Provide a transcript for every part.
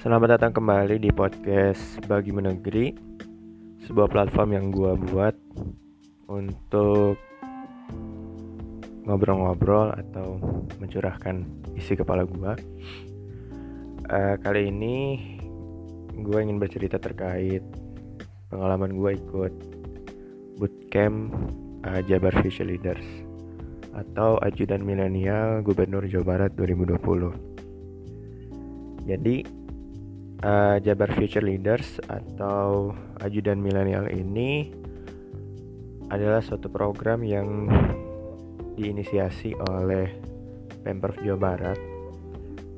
Selamat datang kembali di podcast Bagi Menegeri Sebuah platform yang gue buat Untuk Ngobrol-ngobrol atau Mencurahkan isi kepala gue uh, Kali ini Gue ingin bercerita terkait Pengalaman gue ikut Bootcamp uh, Jabar Future Leaders Atau Ajudan Milenial Gubernur Jawa Barat 2020 jadi uh, Jabar Future Leaders atau Ajudan Milenial ini adalah suatu program yang diinisiasi oleh Pemprov Jawa Barat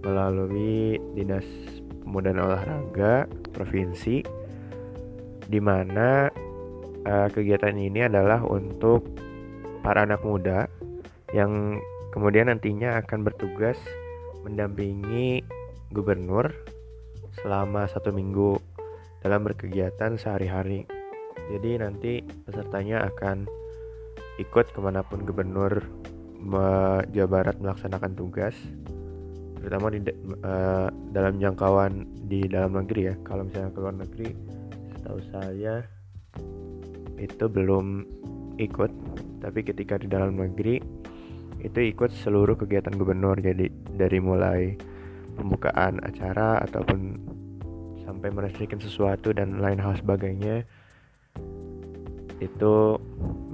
melalui Dinas Pemuda dan Olahraga Provinsi di mana uh, kegiatan ini adalah untuk para anak muda yang kemudian nantinya akan bertugas mendampingi gubernur selama satu minggu dalam berkegiatan sehari-hari. Jadi nanti pesertanya akan ikut ke mana pun gubernur Jawa Barat melaksanakan tugas, terutama di uh, dalam jangkauan di dalam negeri ya. Kalau misalnya ke luar negeri, setahu saya itu belum ikut, tapi ketika di dalam negeri itu ikut seluruh kegiatan gubernur. Jadi dari mulai pembukaan acara ataupun sampai meresmikan sesuatu dan lain hal sebagainya itu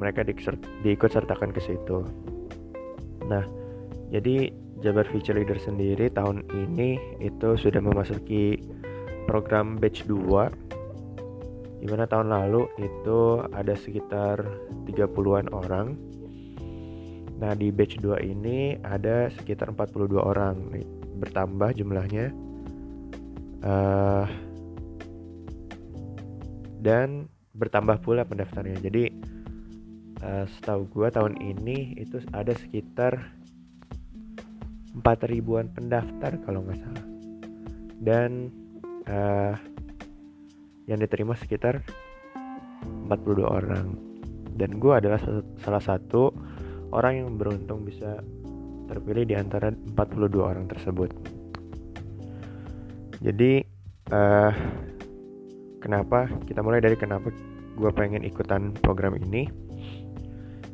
mereka diikut sertakan ke situ. Nah, jadi Jabar Future Leader sendiri tahun ini itu sudah memasuki program batch 2 di mana tahun lalu itu ada sekitar 30-an orang Nah di batch 2 ini ada sekitar 42 orang bertambah jumlahnya. Uh, dan bertambah pula pendaftarnya. Jadi uh, setahu gue tahun ini itu ada sekitar 4 ribuan pendaftar kalau nggak salah. Dan uh, yang diterima sekitar 42 orang. Dan gue adalah salah satu orang yang beruntung bisa terpilih di antara 42 orang tersebut. Jadi uh, kenapa kita mulai dari kenapa gue pengen ikutan program ini?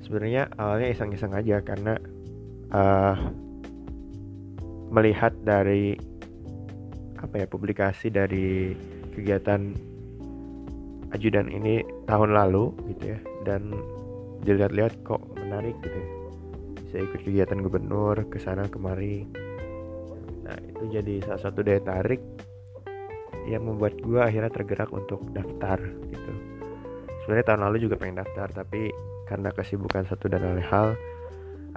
Sebenarnya awalnya iseng-iseng aja karena uh, melihat dari apa ya publikasi dari kegiatan ajudan ini tahun lalu gitu ya dan dilihat-lihat kok menarik gitu ya bisa ikut kegiatan gubernur ke sana kemari. Nah itu jadi salah satu daya tarik yang membuat gue akhirnya tergerak untuk daftar gitu. Sebenarnya tahun lalu juga pengen daftar tapi karena kesibukan satu dan lain hal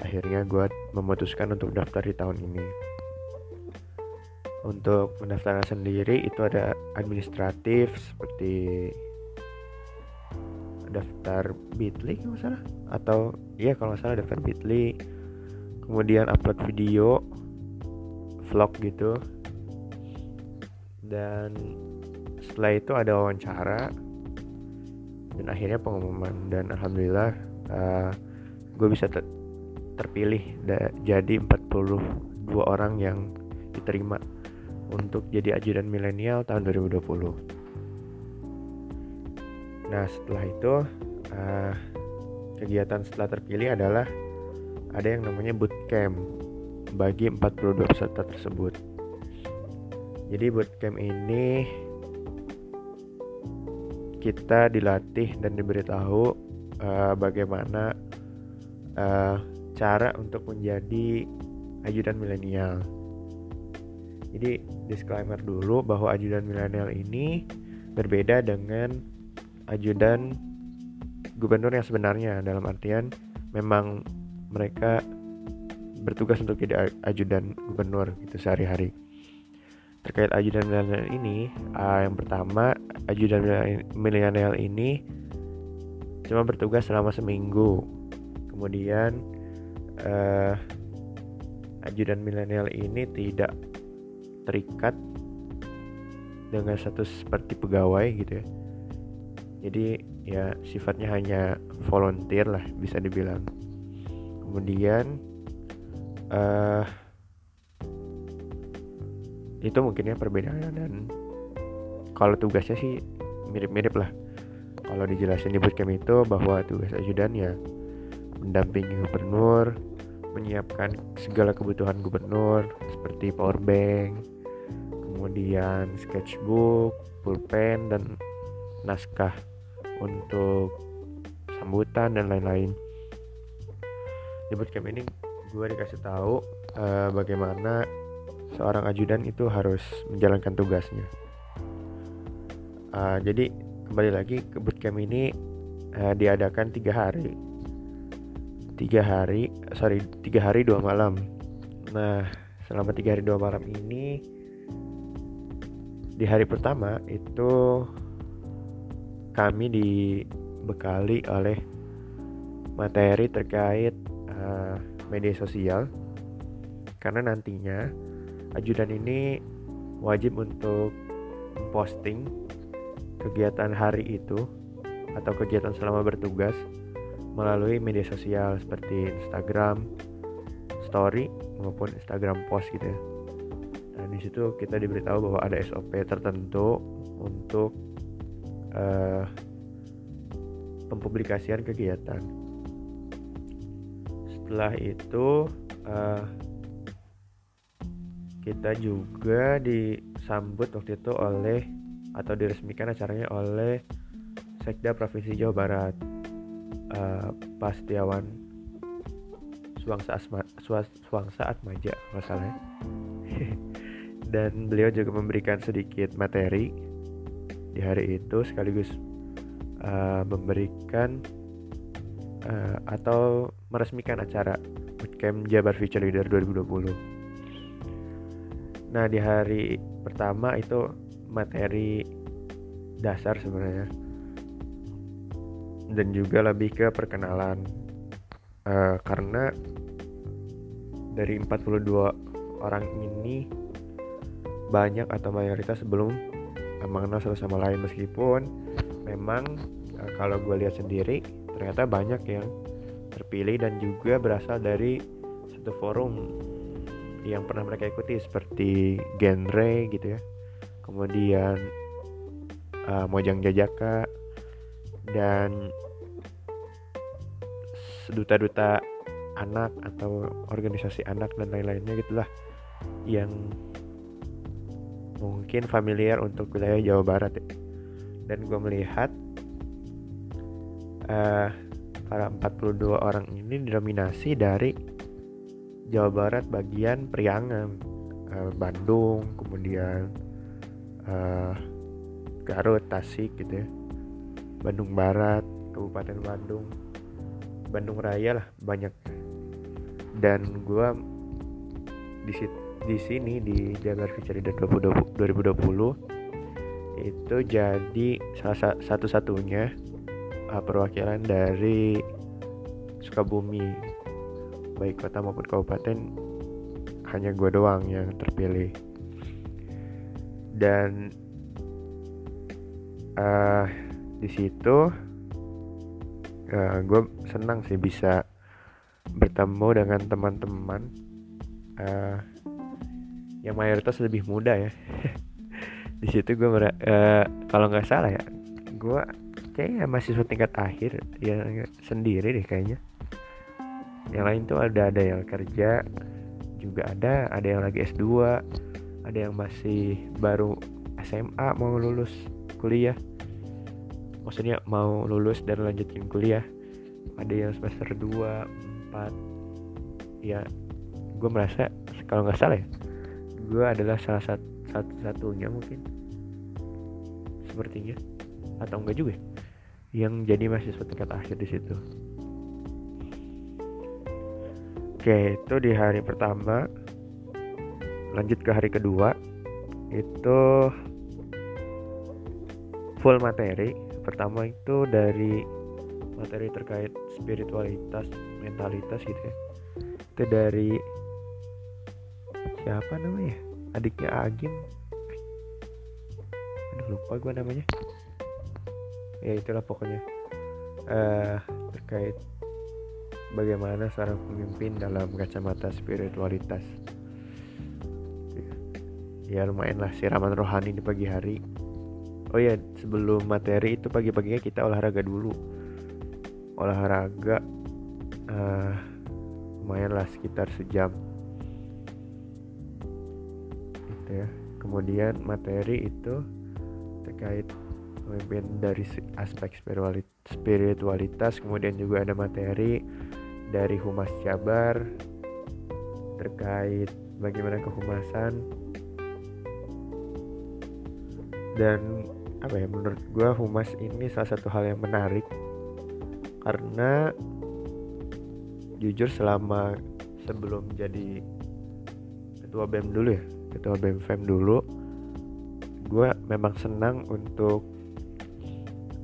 akhirnya gue memutuskan untuk daftar di tahun ini. Untuk pendaftaran sendiri itu ada administratif seperti daftar Bitly kalau salah. Atau iya kalau nggak salah daftar Bitly. Kemudian upload video vlog gitu. Dan setelah itu ada wawancara. Dan akhirnya pengumuman. Dan alhamdulillah uh, gue bisa ter terpilih jadi 42 orang yang diterima untuk jadi ajudan milenial tahun 2020 Nah setelah itu uh, kegiatan setelah terpilih adalah ada yang namanya bootcamp bagi 42 peserta tersebut. Jadi bootcamp ini kita dilatih dan diberitahu uh, bagaimana uh, cara untuk menjadi ajudan milenial. Jadi disclaimer dulu bahwa ajudan milenial ini berbeda dengan ajudan gubernur yang sebenarnya. Dalam artian memang mereka bertugas untuk jadi ajudan gubernur gitu sehari-hari. Terkait ajudan milenial ini uh, yang pertama ajudan milenial ini cuma bertugas selama seminggu. Kemudian uh, ajudan milenial ini tidak terikat dengan status seperti pegawai gitu ya jadi ya sifatnya hanya volunteer lah bisa dibilang. Kemudian uh, itu mungkinnya perbedaan dan kalau tugasnya sih mirip-mirip lah. Kalau dijelasin di bootcamp itu bahwa tugas ajudan ya mendampingi gubernur menyiapkan segala kebutuhan gubernur seperti power bank kemudian sketchbook pulpen dan naskah untuk sambutan dan lain-lain. Di bootcamp ini gue dikasih tahu uh, bagaimana seorang ajudan itu harus menjalankan tugasnya. Uh, jadi kembali lagi ke bootcamp ini uh, diadakan tiga hari. Tiga hari sorry tiga hari dua malam. Nah selama tiga hari dua malam ini di hari pertama itu kami dibekali oleh materi terkait uh, media sosial karena nantinya ajudan ini wajib untuk posting kegiatan hari itu atau kegiatan selama bertugas melalui media sosial seperti Instagram story maupun Instagram post gitu ya. Nah di situ kita diberitahu bahwa ada SOP tertentu untuk uh, pempublikasian kegiatan. Setelah itu uh, kita juga disambut waktu itu oleh atau diresmikan acaranya oleh Sekda Provinsi Jawa Barat uh, Pak Setiawan Suwangsa Asma, Suwangsa Atmaja masalahnya dan beliau juga memberikan sedikit materi di hari itu sekaligus uh, memberikan uh, atau meresmikan acara Bootcamp Jabar Future Leader 2020. Nah di hari pertama itu materi dasar sebenarnya dan juga lebih ke perkenalan uh, karena dari 42 orang ini banyak atau mayoritas belum mengenal satu sama lain. Meskipun memang uh, kalau gue lihat sendiri ternyata banyak yang terpilih dan juga berasal dari satu forum yang pernah mereka ikuti seperti genre gitu ya. Kemudian uh, Mojang Jajaka dan duta-duta anak atau organisasi anak dan lain-lainnya gitulah yang mungkin familiar untuk wilayah Jawa Barat ya. dan gue melihat uh, para 42 orang ini didominasi dari Jawa Barat bagian Priangan uh, Bandung kemudian uh, Garut, Tasik gitu ya. Bandung Barat, Kabupaten Bandung, Bandung Raya lah banyak. Dan gue di di sini di Jabar Future 2020, 2020 itu jadi salah satu-satunya uh, perwakilan dari Sukabumi. Baik kota maupun kabupaten hanya gue doang yang terpilih. Dan uh, di situ uh, gue senang sih bisa bertemu dengan teman-teman uh, yang mayoritas lebih muda ya. Di situ gue uh, kalau nggak salah ya gue kayaknya masih tingkat akhir ya sendiri deh kayaknya. Yang lain tuh ada ada yang kerja juga ada ada yang lagi S2 ada yang masih baru SMA mau lulus kuliah. Maksudnya mau lulus dan lanjutin kuliah. Ada yang semester 2, 4 ya gue merasa kalau nggak salah ya gue adalah salah satu satu satunya mungkin. Sepertinya. Atau enggak juga ya, yang jadi mahasiswa tingkat akhir di situ. Oke itu di hari pertama. Lanjut ke hari kedua. Itu full materi. Pertama itu dari materi terkait spiritualitas mentalitas gitu ya. Itu dari siapa namanya? Adiknya Agim. Aduh lupa gue namanya. Ya itulah pokoknya. Uh, terkait bagaimana seorang pemimpin dalam kacamata spiritualitas. Ya lumayan lah siraman rohani di pagi hari. Oh ya sebelum materi itu pagi-paginya kita olahraga dulu. Olahraga uh, lumayan sekitar sejam itu ya. Kemudian materi itu terkait pemimpin dari aspek spiritualitas kemudian juga ada materi dari humas Jabar terkait bagaimana kehumasan. Dan apa ya menurut gue humas ini salah satu hal yang menarik karena jujur selama sebelum jadi ketua BEM dulu ya ketua BEM FEM dulu. Gue memang senang untuk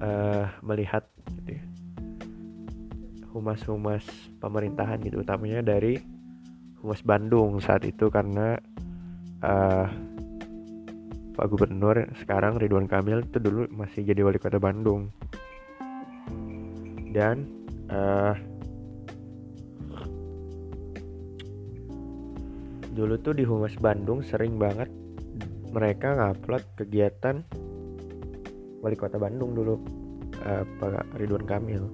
uh, melihat gitu ya, humas-humas pemerintahan gitu utamanya dari humas Bandung saat itu karena uh, Pak Gubernur sekarang Ridwan Kamil itu dulu masih jadi wali kota Bandung. Dan uh, dulu tuh di Humas Bandung sering banget mereka ngupload kegiatan wali kota Bandung dulu uh, Pak Ridwan Kamil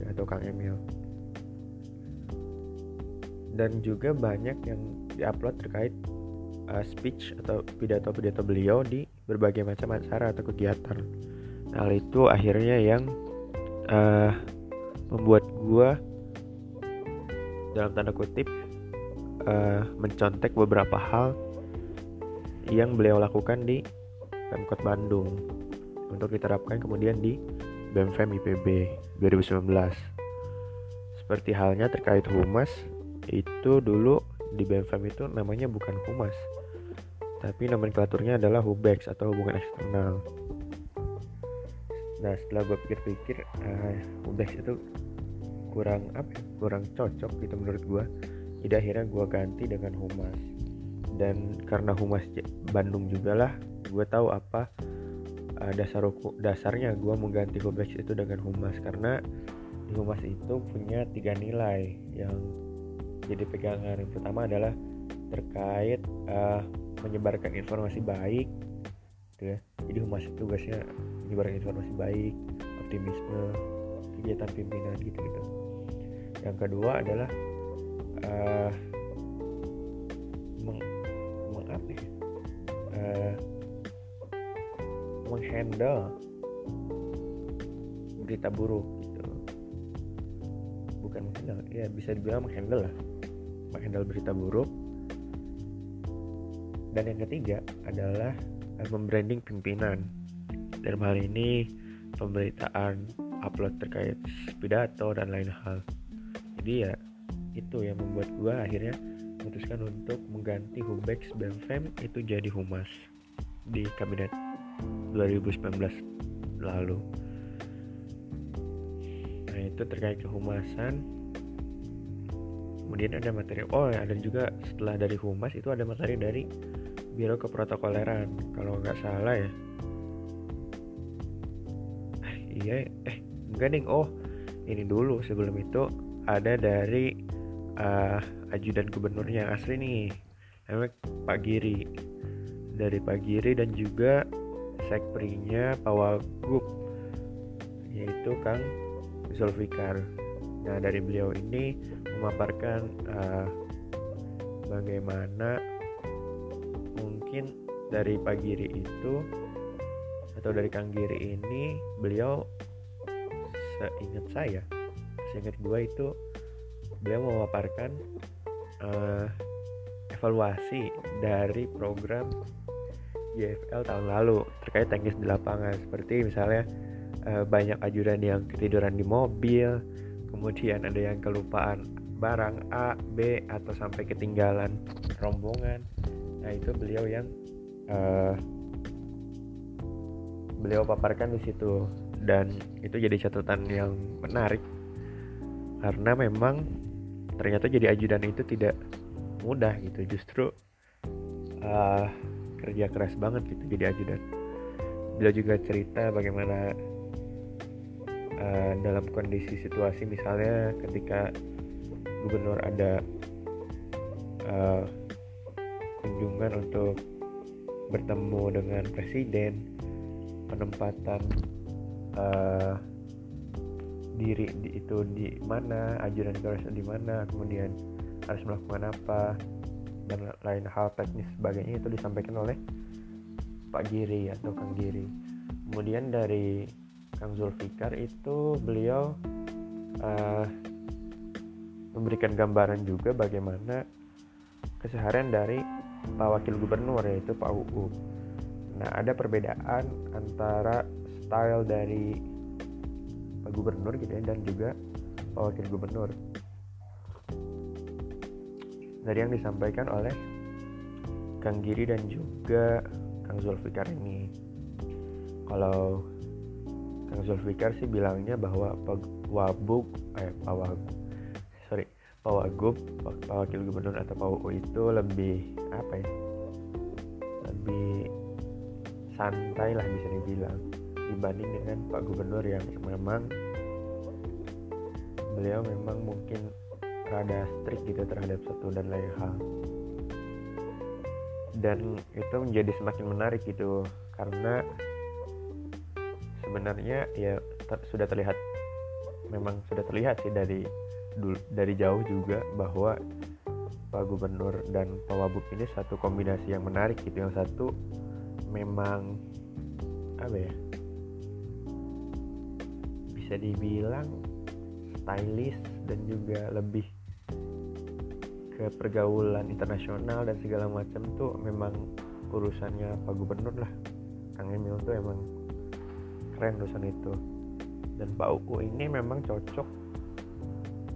atau Kang Emil dan juga banyak yang diupload terkait uh, speech atau pidato-pidato beliau di berbagai macam acara atau kegiatan. Hal itu akhirnya yang uh, membuat gua dalam tanda kutip uh, mencontek beberapa hal yang beliau lakukan di Pemkot Bandung untuk diterapkan kemudian di BEMFEM IPB 2019. Seperti halnya terkait humas itu dulu di BEMFEM itu namanya bukan humas tapi nomenklaturnya adalah hubex atau hubungan eksternal nah setelah gue pikir-pikir uh, hubex itu kurang apa ya, kurang cocok gitu menurut gue jadi akhirnya gue ganti dengan humas. Dan karena humas Bandung juga lah gue tahu apa uh, dasar dasarnya gue mengganti hubex itu dengan humas. Karena di humas itu punya tiga nilai yang jadi pegangan. Yang pertama adalah terkait uh, menyebarkan informasi baik gitu ya. Jadi humas itu tugasnya menyebarkan informasi baik optimisme kegiatan pimpinan gitu gitu yang kedua adalah uh, meng, meng ya? uh, menghandle berita buruk gitu. Bukan menghandle ya bisa dibilang menghandle lah. Menghandle berita buruk. Dan yang ketiga adalah uh, membranding pimpinan. Dalam hal ini pemberitaan upload terkait pidato dan lain hal. Jadi ya itu yang membuat gue akhirnya memutuskan untuk mengganti Hubex BMFM itu jadi humas di kabinet 2019 lalu. Nah itu terkait kehumasan. Kemudian ada materi oh ada juga setelah dari humas itu ada materi dari biro keprotokoleran kalau nggak salah ya. Eh, iya eh enggak nih oh ini dulu sebelum itu ada dari uh, ajudan gubernurnya asli nih. Namanya Pak Giri. Dari Pak Giri dan juga sekprinya Pak Wagub yaitu Kang Zulfikar. Nah dari beliau ini memaparkan uh, bagaimana mungkin dari Pak Giri itu atau dari Kang Giri ini beliau seingat saya seingat gue itu beliau memaparkan uh, evaluasi dari program JFL tahun lalu terkait teknis di lapangan. Seperti misalnya uh, banyak ajudan yang ketiduran di mobil kemudian ada yang kelupaan barang A, B atau sampai ketinggalan rombongan. Nah itu beliau yang uh, beliau paparkan di situ. Dan itu jadi catatan yang menarik karena memang ternyata jadi ajudan itu tidak mudah gitu. Justru uh, kerja keras banget gitu jadi ajudan. Beliau juga cerita bagaimana uh, dalam kondisi situasi misalnya ketika gubernur ada uh, kunjungan untuk bertemu dengan presiden penempatan uh, diri di, itu di mana ajudan negara di mana kemudian harus melakukan apa dan lain hal teknis sebagainya itu disampaikan oleh Pak Giri atau Kang Giri. Kemudian dari Kang Zulfikar itu beliau uh, memberikan gambaran juga bagaimana keseharian dari Pak Wakil Gubernur yaitu Pak UU. Nah ada perbedaan antara style dari Gubernur gitu ya dan juga Pak Wakil Gubernur. Dari yang disampaikan oleh Kang Giri dan juga Kang Zulfikar ini. Kalau Kang Zulfikar sih bilangnya bahwa Wabuk eh Pak sorry Pak Wakil Gubernur atau Pak itu lebih apa ya lebih santai lah bisa dibilang dibanding dengan Pak Gubernur yang memang beliau memang mungkin rada strict gitu terhadap satu dan lain hal. Dan itu menjadi semakin menarik gitu karena sebenarnya ya ter sudah terlihat memang sudah terlihat sih dari dari jauh juga bahwa Pak Gubernur dan Pak Wabub ini satu kombinasi yang menarik gitu. Yang satu memang apa ya bisa dibilang stylish dan juga lebih ke pergaulan internasional dan segala macam tuh memang urusannya Pak Gubernur lah. Kang Emil tuh emang keren urusan itu. Dan Pak Uku ini memang cocok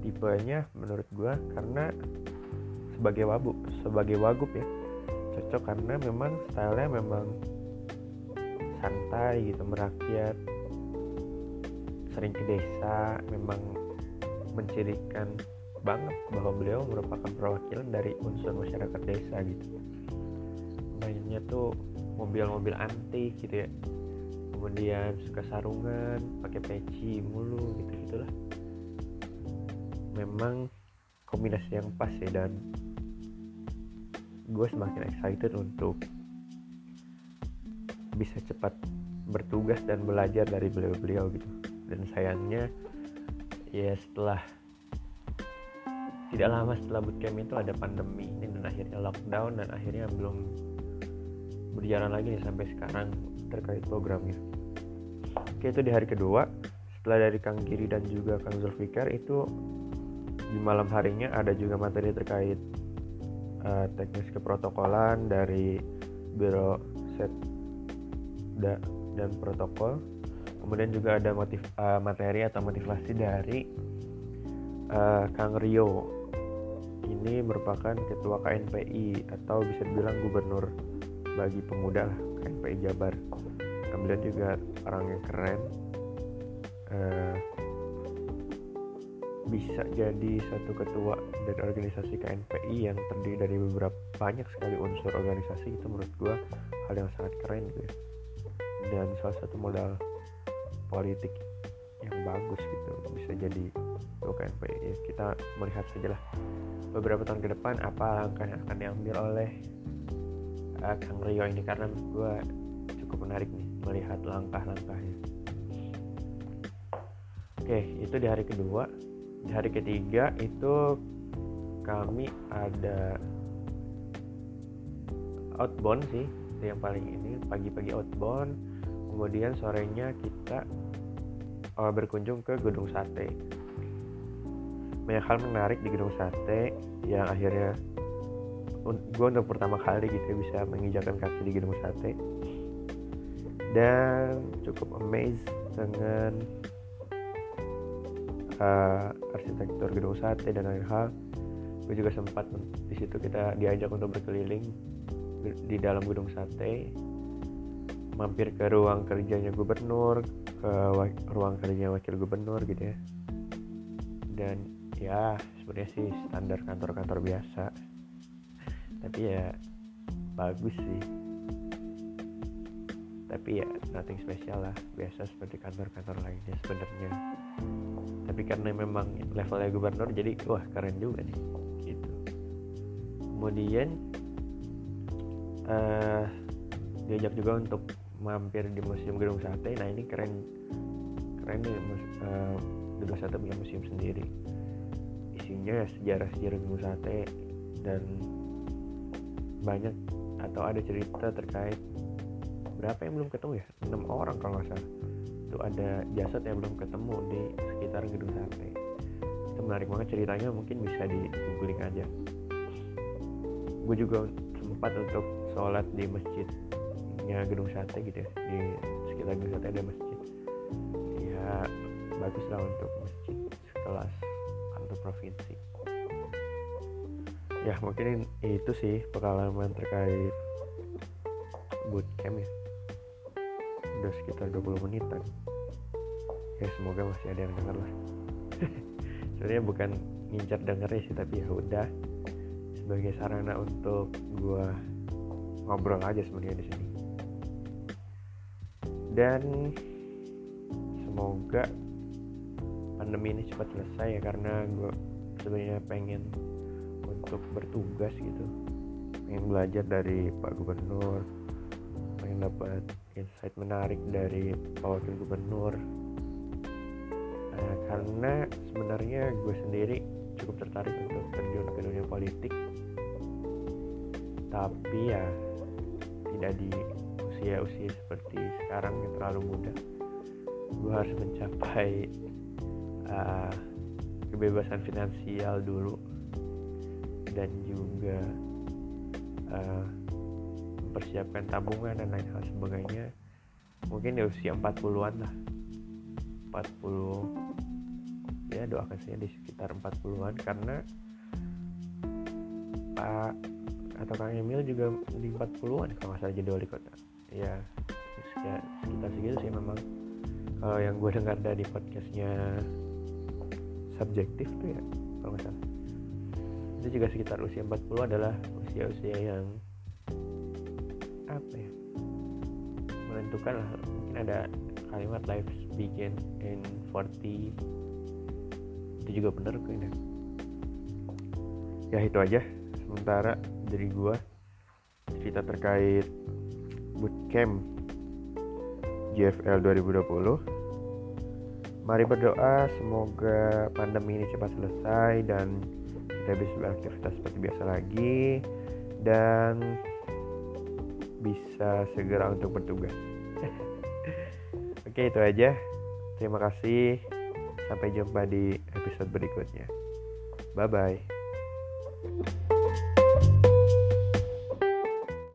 tipenya menurut gua karena sebagai wabuk sebagai wagub ya. Cocok karena memang stylenya memang santai gitu merakyat sering ke desa memang mencirikan banget bahwa beliau merupakan perwakilan dari unsur masyarakat desa gitu. Mainnya tuh mobil-mobil antik gitu ya. Kemudian suka sarungan pakai peci mulu gitu gitulah. Memang kombinasi yang pas ya dan gue semakin excited untuk bisa cepat bertugas dan belajar dari beliau-beliau gitu dan sayangnya ya setelah tidak lama setelah bootcamp itu ada pandemi ini dan akhirnya lockdown dan akhirnya belum berjalan lagi nih sampai sekarang terkait programnya. Oke itu di hari kedua. Setelah dari Kang Kiri dan juga Kang Zulfikar itu di malam harinya ada juga materi terkait uh, teknis keprotokolan dari Biro Set dan Protokol kemudian juga ada motif uh, materi atau motivasi dari uh, Kang Rio. Ini merupakan ketua KNPI atau bisa dibilang gubernur bagi pemuda lah KNPI Jabar. Kemudian juga orang yang keren uh, bisa jadi satu ketua dari organisasi KNPI yang terdiri dari beberapa banyak sekali unsur organisasi. Itu menurut gue hal yang sangat keren gitu ya. Dan salah satu modal politik yang bagus gitu bisa jadi UKMP ya, kita melihat saja lah beberapa tahun ke depan apa langkah yang akan diambil oleh uh, Kang Rio ini karena gue cukup menarik nih melihat langkah-langkahnya. Oke itu di hari kedua. Di hari ketiga itu kami ada outbound sih yang paling ini pagi-pagi outbound kemudian sorenya kita uh, berkunjung ke gedung sate. Banyak hal menarik di gedung sate yang akhirnya gue untuk pertama kali gitu bisa menginjakan kaki di gedung sate. Dan cukup amazed dengan uh, arsitektur gedung sate dan lain hal. Gue juga sempat di situ kita diajak untuk berkeliling di dalam gedung sate mampir ke ruang kerjanya gubernur ke ruang kerjanya wakil gubernur gitu ya. Dan ya sebenarnya sih standar kantor-kantor biasa. Tapi ya bagus sih. Tapi ya nothing spesial lah. Biasa seperti kantor-kantor lainnya sebenarnya. Tapi karena memang levelnya gubernur jadi wah keren juga nih. Gitu. Kemudian uh, diajak juga untuk mampir di museum gedung sate. Nah ini keren. Keren nih uh, gedung sate punya museum sendiri. Isinya sejarah-sejarah gedung sate dan banyak atau ada cerita terkait berapa yang belum ketemu ya? Enam orang kalau nggak salah. Itu ada jasad yang belum ketemu di sekitar gedung sate. Itu menarik banget ceritanya mungkin bisa di googling aja. Gue juga sempat untuk sholat di masjidnya gedung sate gitu ya di sekitar gedung sate ada masjid. Ya bagus lah untuk masjid sekelas antar provinsi. Ya mungkin itu sih pengalaman terkait bootcamp ya. Udah sekitar 20 menitan. Ya semoga masih ada yang denger lah. Sebenarnya bukan ngincar dengernya sih tapi ya udah. Sebagai sarana untuk gua ngobrol aja sebenarnya di sini dan semoga pandemi ini cepat selesai ya karena gue sebenarnya pengen untuk bertugas gitu. Pengen belajar dari Pak Gubernur pengen dapat insight menarik dari Pak Wakil Gubernur. Nah, karena sebenarnya gue sendiri cukup tertarik untuk terjun ke dunia politik. Tapi ya tidak di usia-usia seperti sekarang yang terlalu muda. Gue harus mencapai uh, kebebasan finansial dulu dan juga uh, mempersiapkan tabungan dan lain hal sebagainya. Mungkin di usia 40-an lah. 40 ya doakan saya di sekitar 40-an karena Pak atau Kang Emil juga di 40-an kalau nggak salah jadi wali kota ya sekitar, segitu sih memang. Kalau yang gue dengar dari podcastnya subjektif tuh ya kalau nggak salah. Itu juga sekitar usia 40 adalah usia-usia yang apa ya? Menentukan lah mungkin ada kalimat life begin in 40 itu juga benar kayaknya ya itu aja. Sementara dari gua cerita terkait bootcamp JFL 2020 mari berdoa semoga pandemi ini cepat selesai dan kita bisa beraktivitas seperti biasa lagi dan bisa segera untuk bertugas. Oke, itu aja. Terima kasih. Sampai jumpa di episode berikutnya. Bye bye.